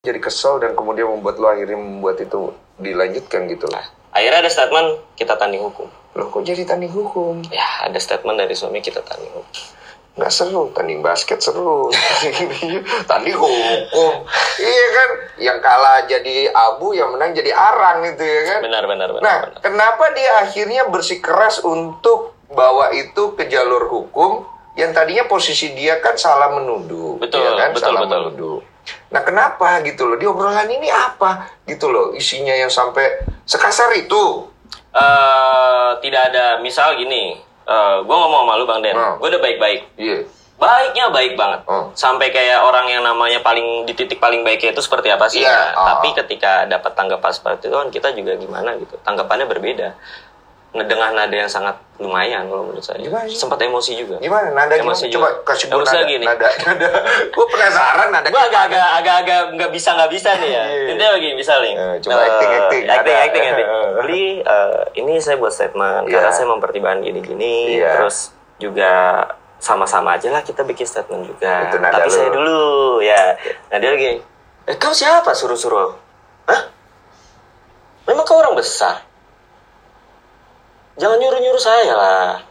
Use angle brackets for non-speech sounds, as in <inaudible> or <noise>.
jadi kesel dan kemudian membuat lo akhirnya membuat itu dilanjutkan gitu loh. akhirnya ada statement kita tanding hukum Loh kok jadi tanding hukum? ya ada statement dari suami kita tanding hukum Nggak seru, tanding basket seru. <laughs> tanding hukum. Iya kan, yang kalah jadi abu, yang menang jadi arang itu ya kan. benar benar benar, Nah, benar. kenapa dia akhirnya bersikeras untuk bawa itu ke jalur hukum yang tadinya posisi dia kan salah menuduh, Betul, ya kan? betul, salah betul. menuduh. Nah, kenapa gitu loh? Di obrolan ini apa gitu loh isinya yang sampai sekasar itu? Eh, tidak ada misal gini eh gue ngomong sama lu bang Den Hmm. gue udah baik-baik Iya. baiknya baik banget Hmm. sampai kayak orang yang namanya paling di titik paling baiknya itu seperti apa sih Iya, ya. oh. tapi ketika dapat tanggapan seperti itu kan kita juga gimana gitu tanggapannya berbeda dengan nada yang sangat lumayan kalau menurut saya Gimana sempat emosi juga Gimana nada gimana? Emosi Coba juga. kasih gue nada. gini. Nada, <laughs> nada. gue penasaran nada. gue agak-agak agak-agak nggak bisa nggak bisa nih ya Iya. intinya begini misal nih Eh, coba acting, acting. acting Ada. acting acting <laughs> Beli, eh, ini saya buat statement Iya. karena saya mempertimbangkan gini-gini Iya. terus juga sama-sama aja lah kita bikin statement juga Itu nada tapi lu. saya dulu ya nah dia lagi eh kau siapa suruh-suruh Hah? memang kau orang besar jangan nyuruh-nyuruh saya lah